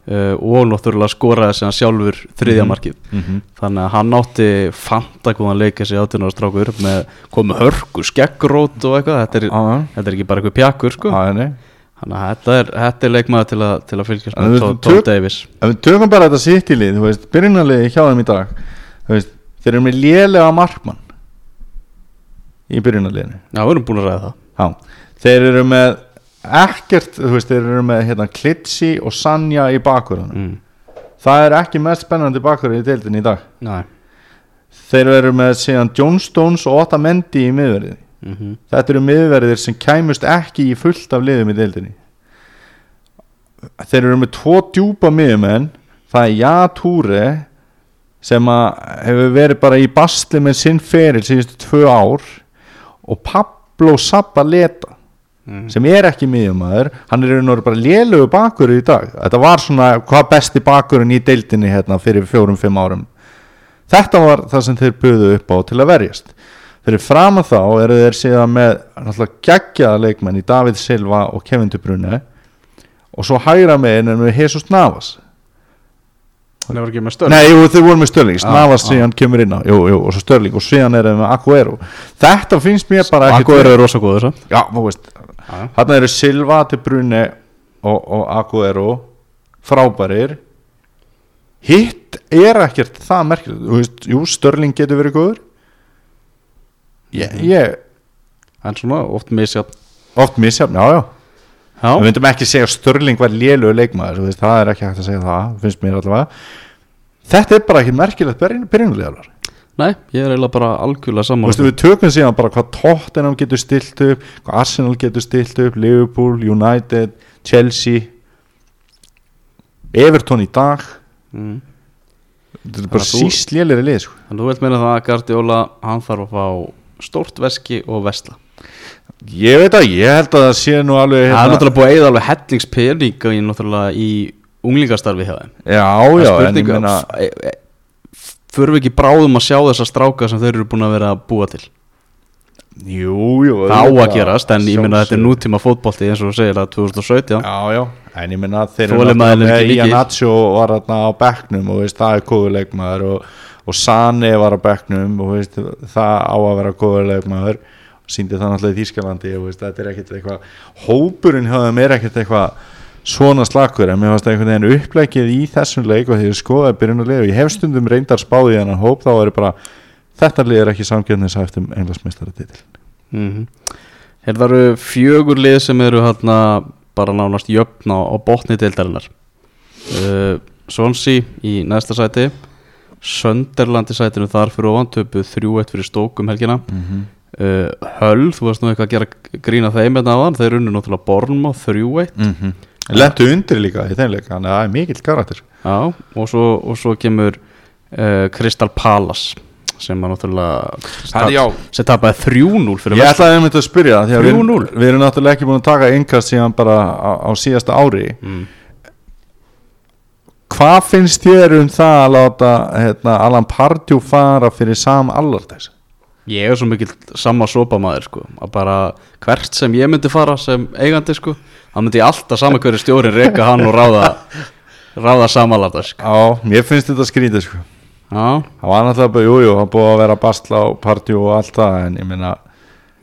uh, og náttúrulega skoraði sem hann sjálfur þriðja markið. Mhm. þannig að hann átti fanta góðan leika sér átján ára strákur með komið hörku, skeggrót og eitthvað. Þetta er, þetta er ekki bara eitthvað pjakkur sko. þannig að þetta er, þetta er leikmaður til að, til að fylgjast En með Tom, tök- Tom Davis ef við tökum bara þetta sitt í lið þú veist, byrjunarliði hjá þeim í dag þú veist, þeir eru með lélega markmann í byrjunarliðinu. Já, við erum búin að ræða það. Já, þeir eru með ekkert, þú veist, þeir eru með hérna, Klitsi og Sanja í bakverðunum mm. það er ekki mest spennandi bakverð í deildin í dag. Næ, þeir eru með síðan John Stones og Otta Mendy í miðverði. Mm þetta eru miðverðir sem kæmust ekki í fullt af liðum í deildinni. Þeir eru með tvo djúpa miðumenn það er Jatúre sem að hefur verið bara í basli með sinn feril síðustu tvö ár. Og Pablo Zabaleta mm. sem er ekki miðjumæður hann er einhverjum bara lélögu bakur í dag. Þetta var svona hvað besti bakurinn í deildinni hérna fyrir fjórum-fimm árum. Þetta var það sem þeir buðu upp á til að verjast. Fyrir fram að þá eru þeir síðan með náttúrulega geggjaða leikmenn í David Silva og Kevin De Bruyne. Og svo hægra meginn er með Jesus Navas. Ekki með Nei, þeir voru með Störling, Já, Navas já. síðan kemur inn á. Jú, jú, og svo Störling og síðan er þeir með Aguero. Þetta finnst mér bara ekkert- Akkur er rosa góður svo. Já, þú veist Þarna eru Silva, De Bruyne og, og Aguero frábærir. Hitt er ekkert það merkilegt. Jú, Störling getur verið góður. Ég, ég en svona oft misjafn. Oft misjafn, já, já. Já, Við myndum ekki segja að Störling var lélugur leikmaður Það er ekki hægt að segja það, finnst mér allavega. Þetta er bara ekki merkilegt byrjunlegar nei, ég er eiginlega bara algjörlega Þú saman veist, við tökum síðan bara hvað Tottenham getur stilt upp hvað Arsenal getur stilt upp Liverpool, United, Chelsea Everton í dag mm. þetta er bara Þannig að þú- síst lélir í lið sko. en þú veit meina það að Guardiola hann þarf að fá stórt veski og vesla ég veit að ég held að það sé nú alveg það er hérna, náttúrulega búið að eða alveg hellingspening í í unglingastarfi þeim já, er já, en ég meina f- förum við ekki bráðum að sjá þessa stráka sem þeir eru búin að vera að búa til? Jú, jú, það á að gerast en ég minna að þetta er nútíma fótbolti eins og þú segir að 2017 já, já, en ég meina að þeir eru er með. Ian Nacho var þarna á bekknum og veist, það er góður leikmaður og, og Sane var á bekknum og veist, það á að vera góður leikmaður. Síndi það náttúrulega í Þýskalandi og veist, þetta er ekkert eitthvað hópurinn hjá þeim er ekkert eitthvað svona slakur en mér fannst einhvern veginn upplegið í þessum leik og því ég skoðaði byrjun að liða og ég hef stundum reyndar spáði hennan hóp þá er bara þetta lið er ekki samkjöndins um englasmistari titil mm -hmm. Hér það eru fjögur lið sem eru hérna bara nánast jöfn á, botni deildarinnar uh, Swansea í næsta sæti Sönderland í sætinu þar fyrir ofan töpuð 3-1 fyrir stókum helgina mm -hmm. uh, Höll, þú veist nú eitthvað að gera grína þeim hérna áðan, þeir unnu náttúrulega Bornmo 3-1 mm -hmm. Lentu undir líka í þeim leik þannig að það er mikill karakter Já, og svo, og svo kemur uh, Crystal Palace sem að náttúrulega Það já. sem tapaði 3-0 fyrir Ég ætlaði einmitt að spyrja það, því að við, 3-0. við erum náttúrulega ekki búin að taka innkast síðan bara á, á síðasta ári mm. Hvað finnst þér um það að láta hérna, Alan Pardew fara fyrir Sam Allardyce? Ég er svo mikill sama sopamaður sko. Að bara hvert sem ég myndi fara sem eigandi sko þá myndi ég alltaf sama hverju stjórin reyka hann og ráða ráða samanlata sko. Já, mér finnst þetta skrítið sko. Já, Það var náttúrulega bara, jú, jú, hann búið að vera að basla á Pardew og allt það en ég meina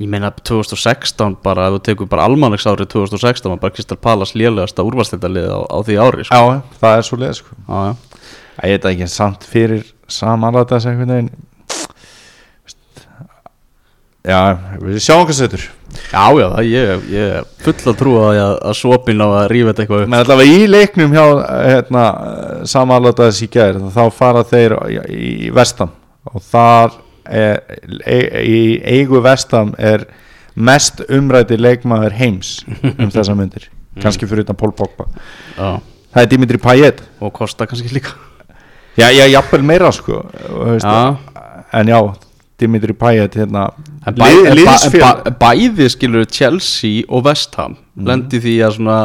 ég meina 2016 bara ef þú tekur bara almannegs árið 2016 var bara Kristal Palace lélegasta úrvalstildalið á, á því ári sko. Já, það er svo leið sko. Já, já, Ég veit ekki samt fyrir Sam Allardyce einhvern veginn Já, við sjáum hvað setur. Já, já það, ég, er full að trúa að, að svopin á að rífa þetta eitthvað upp. Men allavega í leiknum hjá hérna, samanlótaðis í gær þá fara þeir í, vestan. Og þar er, e, í eigu vestam er mest umræti leikmaður heims um þessa myndir kannski fyrir utan Pól Pogba. Já. það er Dimitri Payet. Og kosta kannski líka. Já, já, jafnvel meira sko Já. en já, Dimitri Payet hérna, bæ, bæ, bæði skilur Chelsea og West Ham. Lendi því að svona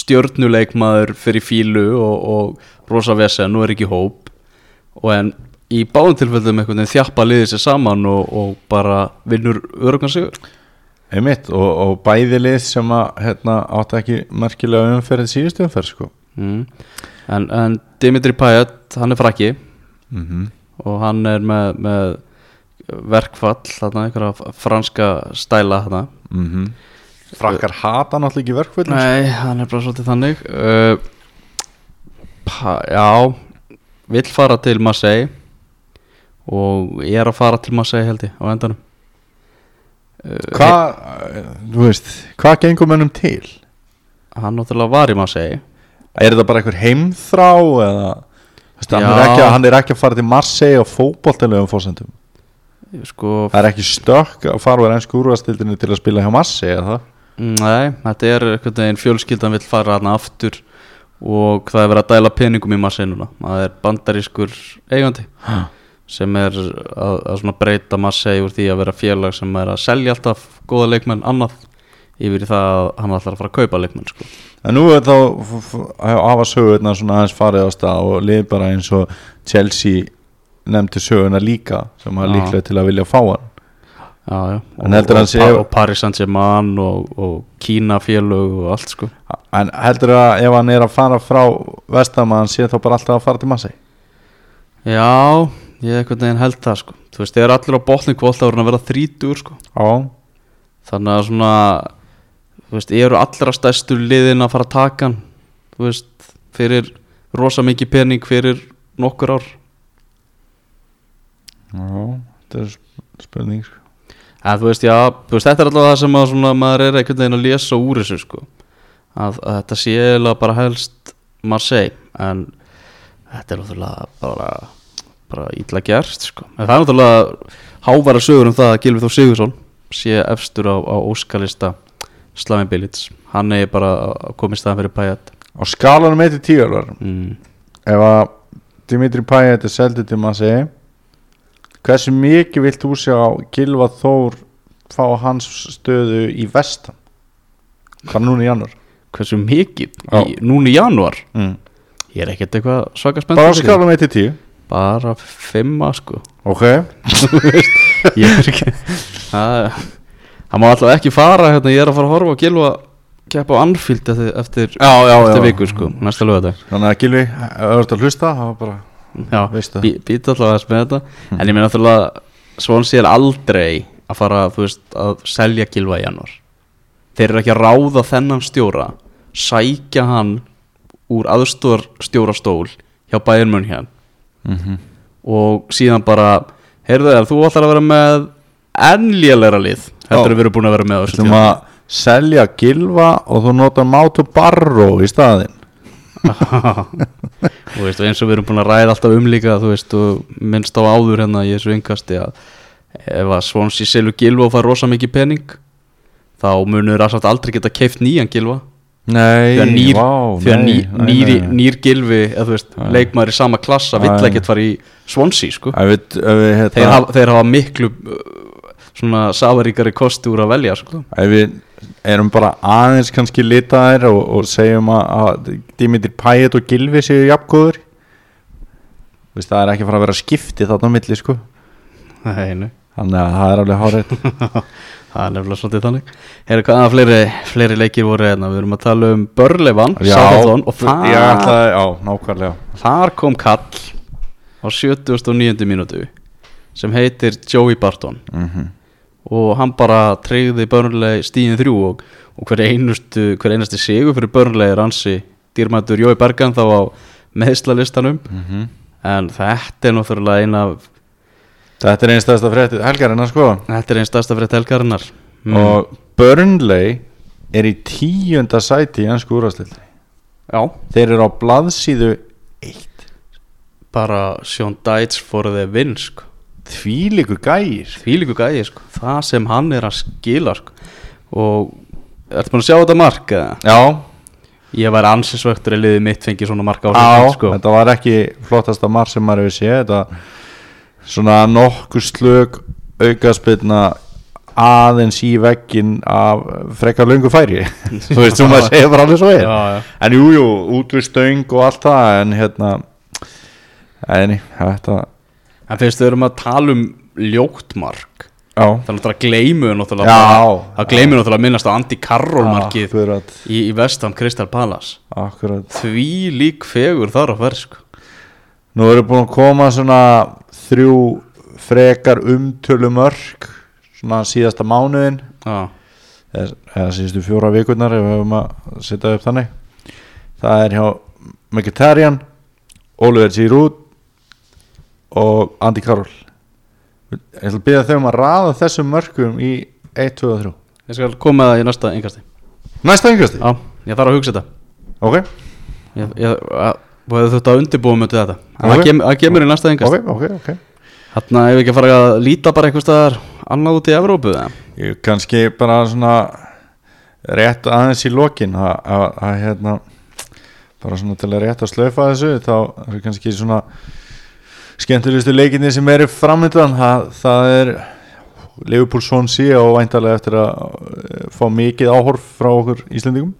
stjörnuleikmaður fyrir fílu og, og rosa vesen og er ekki hóp. Og en í báðum tilfellum einhvern veginn þjappa liðið sér saman og, og bara vinnur örugan sigur. Einmitt, og, og bæði lið sem að hérna, átti ekki merkilega umferðið síðustu umferð sko. Mm. en, en Dimitri Payet hann er frakki. Mm og hann er með, með verkfall þarna, einhverja franska stæla þarna. -hmm. frakkar hata náttúrulega ekki verkvöldin Nei, hann er bara svolítið þannig. Uh, pa, Já Vill fara til Marseille Og ég er að fara til Marseille held ég á endanum. Uh, hvað, hvað gengur mönnum til? Hann náttúrulega var í Marseille. Er þetta bara einhver heimþrá eða hann, er ekki, hann er ekki að fara til Marseille og fótboltilegum fórsendum Sko, Það er ekki stökk að fara úr ennsku úrvastildinu til að spila hjá Marseille eða það? nei, þetta er einhvern veginn fjölskyldan vill fara hann aftur Og það er verið að dæla peningum í Marseille núna Það er bandarískur eigandi sem er að, að breyta Marseille úr því að vera félag sem er að selja alltaf góða leikmenn annað yfir það að hann ætlar að fara að kaupa leikmenn sko. En nú er þá f- hafa sögurnar svona aðeins farið á stað og lið bara eins og Chelsea nefndi sögurna líka sem Já. líklega til að vilja fá hann. Já, já. En og, sé- Pa- og Paris Saint-Germain og, og Kína félög og allt sko. En heldur að ef hann er að fara frá Vestam að hann sé þá bara alltaf að fara til Marseille? Já, ég einhvern veginn held það sko. Þú veist, þeir eru allir á botning kvólt að vera þrítur sko. Já, þannig að svona þú veist, eru allra stærstu liðin að fara að taka hann þú veist, fyrir rosa mikið pening fyrir nokkur ár já, þetta er sp- spurning sko. Þú veist, já, veist, þetta er alltaf það sem að svona, maður er einhvern veginn að lesa úr þessu sko. að, að þetta sé eiginlega bara helst Marseille en þetta er náttúrulega bara, bara ítla gerst sko. en það er náttúrulega hávara sögur um það að Gilvi Þór Sigursson sé efstur á, á óskalista Slamin Bilic, hann er bara að koma í staðan fyrir Payet Á skalanum 1-10 alvar mm. Ef að Dimitri Payet er seldið til Marseille Hversu mikið vilt þú sjá Gilva Þór fá hans stöðu í Vestam Hvað núna í janúar? Hversu mikið, í, núna í januar mm. ég er ekkert eitthvað svaka spennt Bara á skalanum 1-10 bara fimma sko. Ok. Ég er ekki það, má alltaf ekki fara hérna, ég er að fara að horfa og gilva keppa á Anfield eftir, eftir, eftir viku sko, næsta lögadag Þannig að Gilvi, ef þú ert að hlusta Það var bara. Bí, býta alltaf aðeins með þetta. En ég meina alltaf Swansea er aldrei að fara veist, að selja gilva í januar þeir eru ekki að ráða þennan stjóra sækja hann úr aðstór stjórastól hjá Bayern München. Mm og síðan bara heyrðu þegar þú ætlar að vera með enn lélæra lið heldur Já. við erum búin að vera með Þú maður selja Gilva og þú notar Mátu Barro í staðinn og veist, eins og við erum búin að ræða alltaf um líka þú veist, og minnst á áður hérna í þessu yngasti að ef að Swansea selur Gilva og fær rosa mikið pening þá munur það aldrei geta keift nýjan Gilva Nei, því að nýr, vá, því að nei, ný, nei, nýr, nei, nýr Gilvi eða þú veist, leikmaður í sama klassa vill ekkert fara í Swansea sko. Við, hérna, þeir, hafa, þeir hafa miklu uh, svona safaríkari kosti úr að velja sko. ef við erum bara aðeins kannski litaðir og, og segjum að, að Dimitri Payet og Gilvi séu jafnkóður það er ekki fara að vera skipti þarna á milli sko. Nei, Þannig að það er alveg hárið Það er nefnilega svolítið þannig. Herra, hvaða fleiri, fleiri leikir voru hérna? Við erum að tala um Börlevan Southampton, og þar, ég ætlaði, já, þar kom kall á 79. mínútu sem heitir Joey Barton. Mm og hann bara treyði Börnlegi stíðin þrjú og, og hver, einustu, hver einasti sigur fyrir Börnlegi er ansi dýrmættur Jói Bergan þá á meðslalistanum -hmm. en þetta er náttúrulega eina af Þetta er einn stæðsta fréttið helgarina sko. Þetta er einn stærsta fyrir telkarinnar mm. Og Burnley er í tíunda sæti í ennsku úrvastildi já, Þeir eru á blaðsíðu 1 bara Sean Dites for the win sko. þvílíkur gæir því líku gæði sko. það sem hann er að skila sko. og ertu búin að sjá þetta mark eða? Já, ég væri ansinsvöktur að liðið mitt fengi svona mark á sig, sko. þetta var ekki flottasta marg sem maður hefur séð þetta svona nokkur slög aukaspilna aðeins í veggin af frekar löngu færi þú veist, þú maður segja bara alveg svo er já, já. en jú, jú, út við stöng og allt það en hérna en þetta, en fyrst við erum að tala um ljótt mark. Já. Þannig að gleymu náttúrulega Já. bara- það gleymu náttúrulega að minnast á Andy Carroll markið akkurat, í, í vestam Crystal Palace. Akkurat. Því lík fegur þar verð sko. Nú erum búin að koma svona þrjú frekar umtölu mörg svona síðasta mánuðin já, eða, eða síðustu fjóra vikurnar ef við höfum að setja upp þannig. Það er hjá Mkhitaryan Oliver Giroud og Andy Carroll. Ég ætla að byrja þau um að raða þessum mörgum í 1, 2 og 3 ég skal koma það í næsta engasti næsta yngasti, já, ég þarf að hugsa þetta. Ok. Ég, ég, að, þú hefur þurft að undirbúa mjög þetta. En Ok. það kem, það kemur í næsta engast ok, ok, ok. Þarna ef við ekki að fara að líta bara eitthvað staðar annað út í Evrópu eða? Ég kannski bara svona rétt aðeins í lokin að, að, að hérna bara svona til að rétt að slöfa þessu þá er kannski svona skemmtulegustu leikinni sem eru framöndan það, það er Liverpool Swansea og væntalega eftir að eh, fá mikið áhorf frá okkur Íslendingum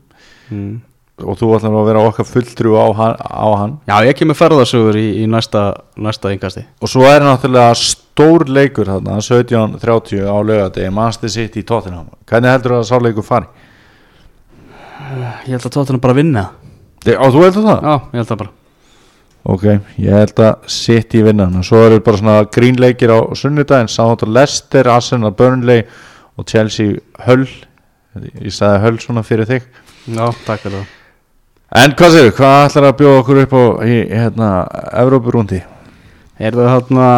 Mm. og þú ætlar að vera okkar fulltrú á á hann. já, ég kemur ferðasögur í, í næsta, næsta engasti og svo er náttúrulega stór leikur þarna 17.30 á lögadegi Manchester City í Tottenham hvernig heldur það að sá leikur fari? ég held að tóttunum bara vinna Á, þú heldur það? já, ég held það bara Ok, ég held að sitt í vinnan og svo eru bara svona grínleikir á sunnudaginn, Sáhóttur Lester, Arsenal Burnley og Chelsea Hull. Ég sagði Hull svona fyrir þig. Já, takk fyrir það. En hvað séu, hvað ætlar að bjóða okkur upp á í hérna, Evrópurúndi? er það þarna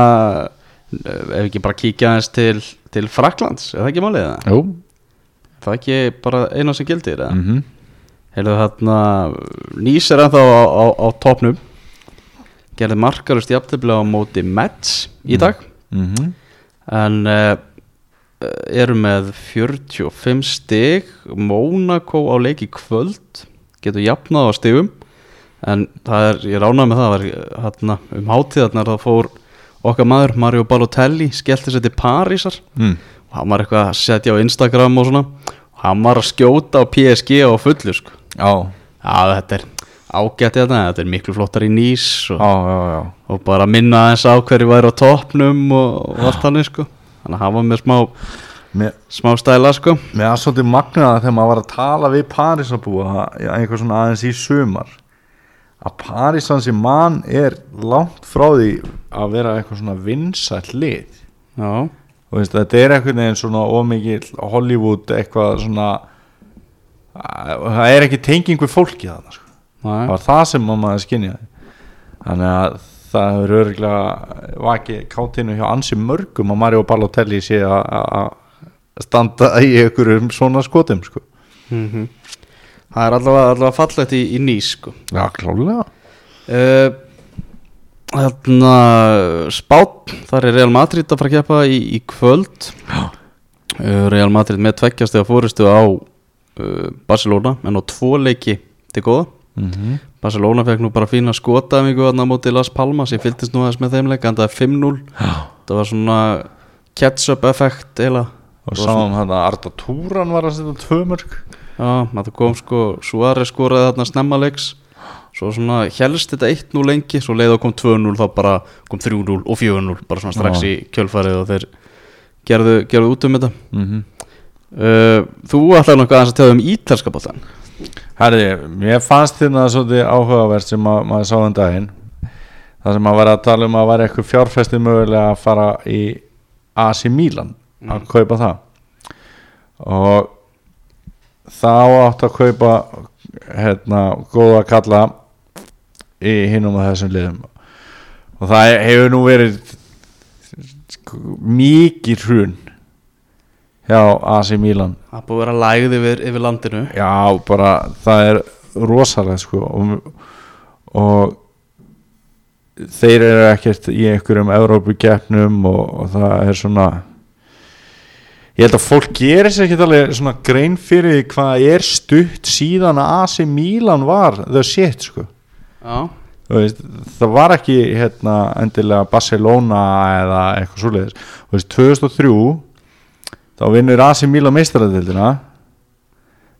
ef ekki bara kíkja aðeins til, til Fraklands, er það ekki málið það? Jú. Er það ekki bara eina sem gildir eða? mm er það þarna Nýs er ennþá á, á, á topnum gerði markarust jafntefnilega á móti Mets í dag. -hmm. en uh, eru með 45 stig. Mónakó á leik í kvöld getur jafnað á stigum. En það er, ég ránaði með það var, hérna, um hátíðarnar þá fór okkar maður Mario Balotelli skellti sér til Parísar. Mm. og hann var eitthvað að setja á Instagram og svona. Og hann var að skjóta á PSG á fullu sko. Já, já þetta er ágætt þetta, þetta er miklu flottar í nýs og, já, já, og bara minna eins á hverju væri á toppnum og, og allt þannig sko. Þannig að var með smá, Mér, smá stæla sko. Mér er svolítið magnaða þegar maður var að tala við Parísabúa einhver svona aðeins í sumar að Parísansi mann er langt frá því að vera eitthvað svona vinsæll lið. Já, og veist, þetta er einhvern veginn svona ómikið Hollywood eitthvað svona að- það er ekki tenging við fólki þarna sko. Það var það sem maður skinjaði þannig að það hefur örgulega vakið kátinu hjá ansi mörgum að Mario Balotelli sé að- að að standa í einhverjum svona skotum sko. mm það er allavega, allavega fallegt í, í nýs sko. Já, klálega uh, Þarna Spát, þar er Real Madrid að fara að keppa í, í kvöld. Uh, Real Madrid með tveggjast eða fórustu á uh, Barcelona en á tvo leiki til góða mm -hmm. Barcelona fekk nú bara fína skotaðingu þarna á móti Las Palmas, ég fylgdist nú aðeins með þeim leik en það er 5-0 það var svona catch-up effekt eila og sáum hann að Arda Túran var að setja tvö mörg Já, það kom sko Suárez skoraði þarna snemma leiks svo svona helst þetta 1-0 lengi svo leið og kom 2-0 þá bara kom 3-0 og 4-0 bara svona strax Já. í kjölfarið og þeir gerðu, gerðu út um þetta mm -hmm. uh, Þú ætlaði nokkuð aðeins að tjáða um ítalska Herði, mér fannst þetta svolítið áhugavert sem að, maður sá um daginn. Það sem að vera að tala um að vera eitthvað fjárfesti mögulega að fara í AC Milan að kaupa það. Og þá átt að kaupa hérna góða kalla í hinnum að þessum liðum. Og það hefur nú verið mikið hrun hjá AC Milan. Það búið að vera lægð yfir, yfir landinu. Já, bara það er rosalega sko og, og þeir eru ekkert í einhverjum Evrópukeppnum og, og það er svona ég held að fólk gerir sér ekki alveg svona grein fyrir hvað er stutt síðan að AC Milan var the shit sko. Veist, það var ekki hérna, endilega Barcelona eða eitthvað svoleiðis. Þú veist, 2003 þá vinnur AC Milan meistaradildina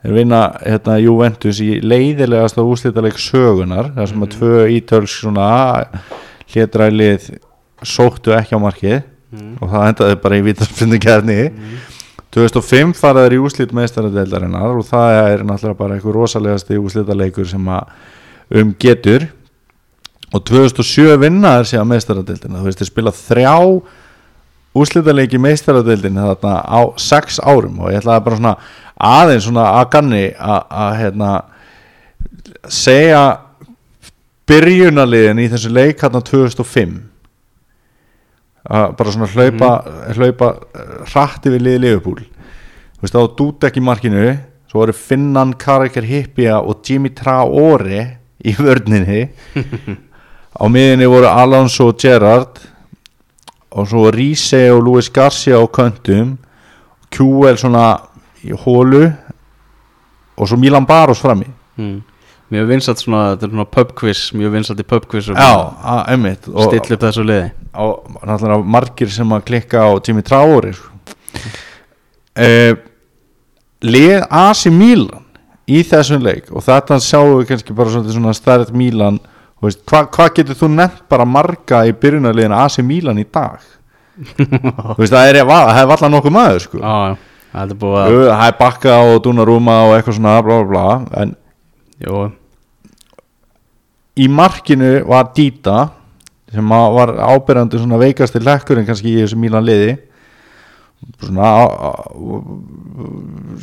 þeir vinna hérna, Juventus í leiðilegast á úslítaleik sögunar þar sem að tvö ítölsk svona hlétrælið sóttu ekki á markið. Og það endaði bara í vítarspindu kærni 2005 faraður í úslít meistaradeildarinnar og það er náttúrulega bara eitthvað rosalegasti úslítaleikur sem að um getur. Og 2007 vinnaður síðan meistaradeildina. Þú veist þeir spila þrjá úslítaleiki meistaradeildina þarna á sex árum og ég ætlaði bara svona aðeins svona að ganni að hérna segja byrjunarliðin í þessu leik hérna 2005 að bara svona hlaupa hlaupa eh, hratt yfir liði Liverpool. Þú veist þá dút ekki markinu svo voru Finnan, Karikar Hippia og Jimmy Traore í vörninni. Á miðinni voru Alonso og Gerrard og svo Riese og Luis Garcia á köntum. QL svona í hólu og svo Milan Baros frammi. Mm. mjög vinsalt svona, þetta er svona pubquiz mjög vinsalt í pubquiz já, einmitt. Og, stilla upp þessu liði. og náttúrulega margir sem að klikka á Jimmy Traore uh, lið AC Milan í þessum leik. Og þetta sjáum við kannski bara svona stærð Milan veist, hvað hva getur þú nefnt bara marga í byrjunarliðin AC Milan í dag? Veist það er, vallan nokkuð maður sko. Jú, það er bakka og dúnarúma og eitthvað svona bla bla bla. En Jú, í markinu var Dita sem var ábyrjandi svona veikasti lekkurinn kannski í þessu Milan liði svona á- á-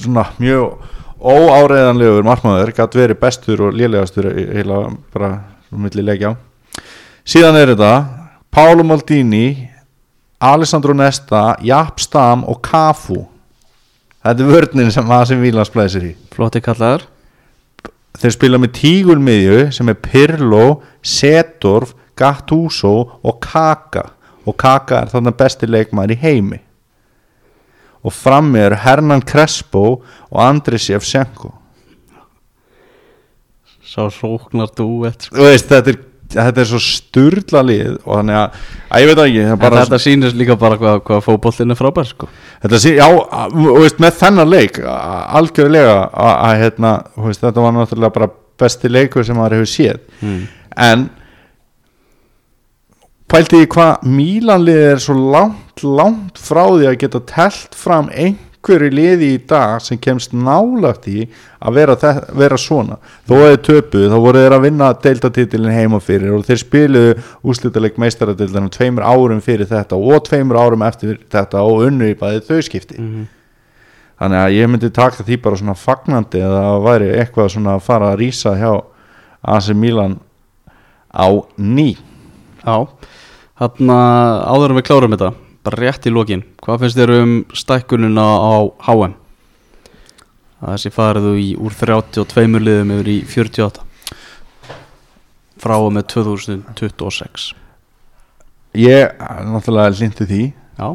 svona mjög óáreiðanlegur markmaður gætt verið bestur og lélegastur heila bara um síðan er þetta Paolo Maldini Alessandro Nesta, Japp Stam og Cafu. Þetta er vörnin sem að sem Vílans blæsir í. Flotti kallaður. Þeir spila með tígulmiðju sem er Pirlo, Setorf Gattuso og Kaka. Og Kaka er þannig besti leikmaður í heimi. Og frammi er Hernan Crespo og Andri Sjefsenko Sá hróknar duett sko. veist þetta er, þetta er svo sturla lið og þannig að, að ég veit ekki bara, þetta sýnir líka bara hvað, hvað fótbollin er frábær sko. þetta sé, já, veist, með þennan leik algjörlega að, að hérna, veist, þetta var náttúrulega bara besti leikur sem maður hefur séð mm. en pælti ég hvað Mílanlið er svo langt, langt frá því að geta telt fram einhverju liði í dag sem kemst nálagt í að vera, þe- vera svona. Þó að þið töpuð, þá voru þeir að vinna deildatitilin heima fyrir og þeir spiluðu úslitaleg meistaradildinu tveimur árum fyrir þetta og tveimur árum eftir þetta og unnu í bæði þau skipti. Mm. þannig að ég myndi taka því bara svona fagnandi að það væri eitthvað svona að fara að rýsa hjá AC Milan á ný. Já, þarna áður en við klárum þetta bara rétt í lokin, hvað finnst þér um stækkununa á HM? þessi fariðu í úr 32 liðum yfir í 48 frá og með 2026 ég náttúrulega lindi því. Já,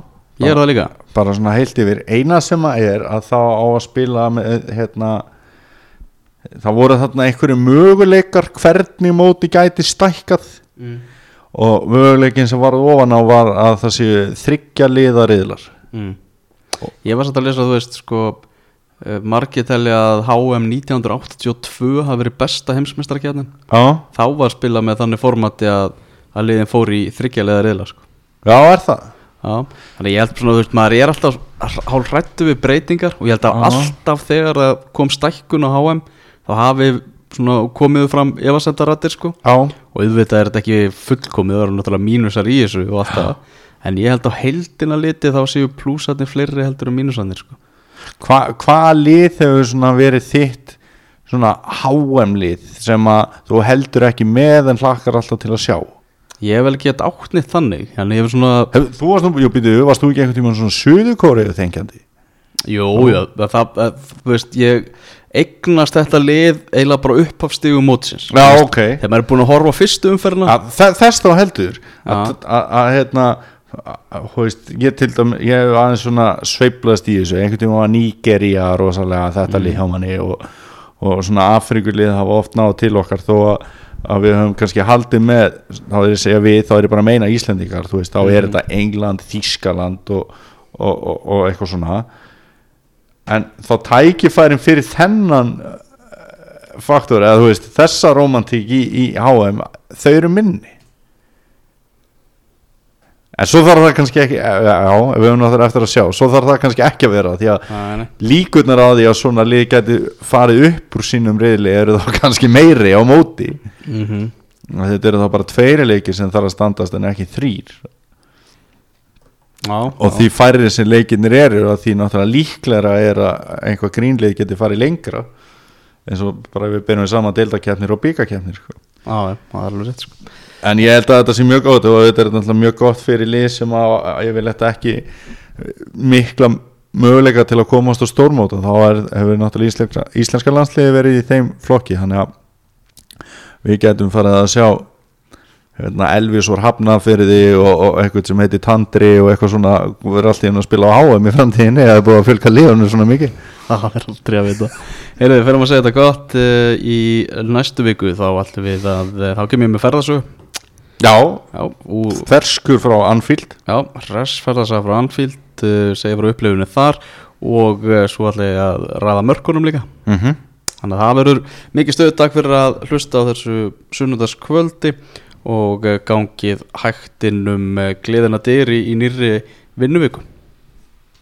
ég er það líka. Bara svona heilt yfir. Eina sem að er að þá á að spila með hérna það voru þarna einhverju möguleikar hvernig móti gæti stækkað. Mm. Og möguleikin sem var ofan á var að það séu þryggja liðariðlar Mm. Ég var satt að lesa þú veist sko eh, margir telli að HM 1982 hafi verið besta heimsmeistarakjarnin já, þá var spilað með þannig formati að, að liðin fór í þryggjalega reyðla sko. já er það Já, þannig ég held svona, þú veist, maður er alltaf hálf hrættu við breytingar og ég held að Já. alltaf þegar kom stækkun á HM þá hafi svona komið fram efasendarættir sko. Já, og auðvitað er þetta ekki fullkomið það eru náttúrulega mínusar í þessu og allt það. En ég held á heildina liti þá séu plúsarnir fleiri heldur en mínusarnir sko. Hva, hvað lið hefur svona verið þitt svona HM lið sem að þú heldur ekki með en hlakkar alltaf til að sjá? Ég hef vel gett áttnið þannig en ég hef svona, Hef, þú varst nú, jú býtu, varst þú ekki einhvern tímann svona suðukóriðu þengjandi? Jú, já, það, það þú veist, ég eignast þetta lið eiginlega bara upphafstígu mótsins. Já, ok. þegar maður er búin að horfa fyrstu umferðina. Að, þe- Þess þá heldur. Að, að, að hérna að, þú veist, ég til dæmi ég hef aðeins svona sveiflaðast í þessu. Einhvern tíma var Nígeria rosalega þetta lið hjá manni og, og svona Afrikulið hafa oft náð til okkar. Þó að, að við höfum kannski haldið með þá er ég að segja við, þá er ég bara að meina Íslendingar þú veist, þá er þetta England, Þískaland og, og, og, og eitthvað svona en þá tækifærin fyrir þennan eh, faktor eða þú veist, þessa romantík í, í HM, þau eru minni en svo þarf það kannski ekki eh, já, við höfum náttúrulega eftir að sjá svo þarf það kannski ekki að vera því að nei. líkurnar á því að svona lið geti farið upp úr sínum reyðli eru þá kannski meiri á móti Mhm. og þetta eru þá bara tveiri leikir sem þarf að standast en ekki þrýr Já, og því færri sem leikinnir eru og því náttúrulega líklega er að einhvað grínlið geti farið lengra eins og bara við byrjum við saman deildakefnir og byggakeppnir sko. já, já, það er alveg rétt sko. en ég held að þetta sé mjög gott og þetta er náttúrulega mjög gott fyrir lið sem að, að ég vil þetta ekki mikla möguleika til að komast á stórmót og þá er, hefur náttúrulega íslenska, íslenska landsliði verið í þeim flokki þannig að við getum farið að sjá Elvis voru því og, og eitthvað sem heiti Tandri og eitthvað svona verður alltaf inn að spila á HM í framtíðinni eða búið að fylgja liðunum svona mikið? Það er aldrei að vita. Heyrðu, fyrir að segja þetta gott uh, í næstu viku þá ætlum við að uh, þá kemur ég með ferðarsög Já, Já, og ferskur frá Anfield. Já, Ress ferðarsa frá Anfield uh, segja frá upplifinu þar og svo ætla ég að ræða mörkunum líka. Mm -hmm. þannig að það verður mikið stöðu takk fyrir að hlusta á þessu sunnudagskvöldi og uh, gangið hægt inn um uh, gleðina dyri í nýrri vinnuviku